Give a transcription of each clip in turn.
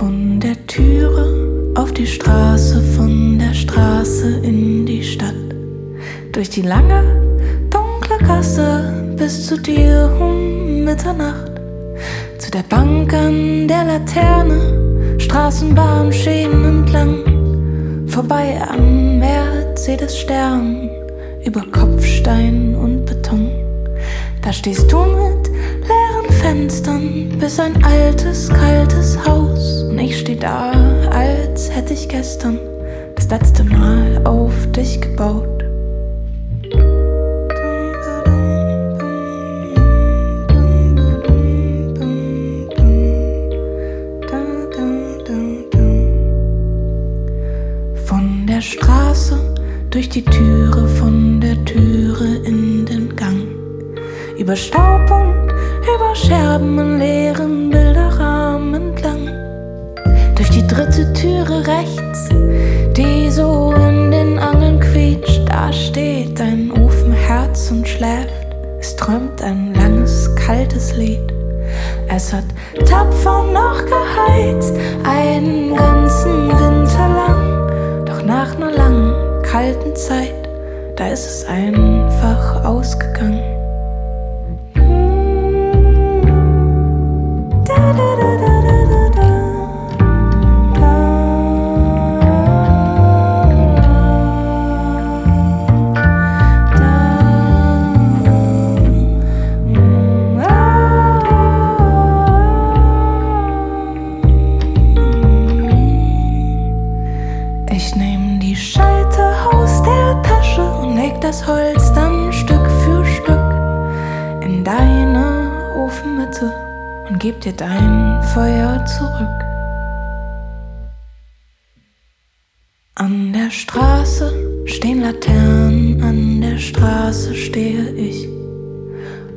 Von der Türe auf die Straße, von der Straße in die Stadt. Durch die lange, dunkle Gasse bis zu dir um Mitternacht. Zu der Bank an der Laterne, Straßenbahn, Schienen entlang. Vorbei am Mercedes Stern, über Kopfstein und Beton. Da stehst du mit leeren Fenstern, bis ein altes, kaltes Haus und steh da, als hätte ich gestern das letzte Mal auf dich gebaut. Von der Straße durch die Türe, von der Türe in den Gang. Über Staub und über Scherben in leeren. Durch die dritte Türe rechts, die so in den Angeln quietscht. Da steht ein Ofenherz und schläft. Es träumt ein langes, kaltes Lied. Es hat tapfer noch geheizt, einen ganzen Winter lang. Doch nach einer langen, kalten Zeit, da ist es einfach ausgegangen. Ich nehm die Scheite aus der Tasche und leg das Holz dann Stück für Stück in deine Ofenmitte und geb dir dein Feuer zurück. An der Straße stehen Laternen, an der Straße stehe ich.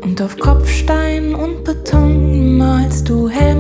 Und auf Kopfstein und Beton malst du her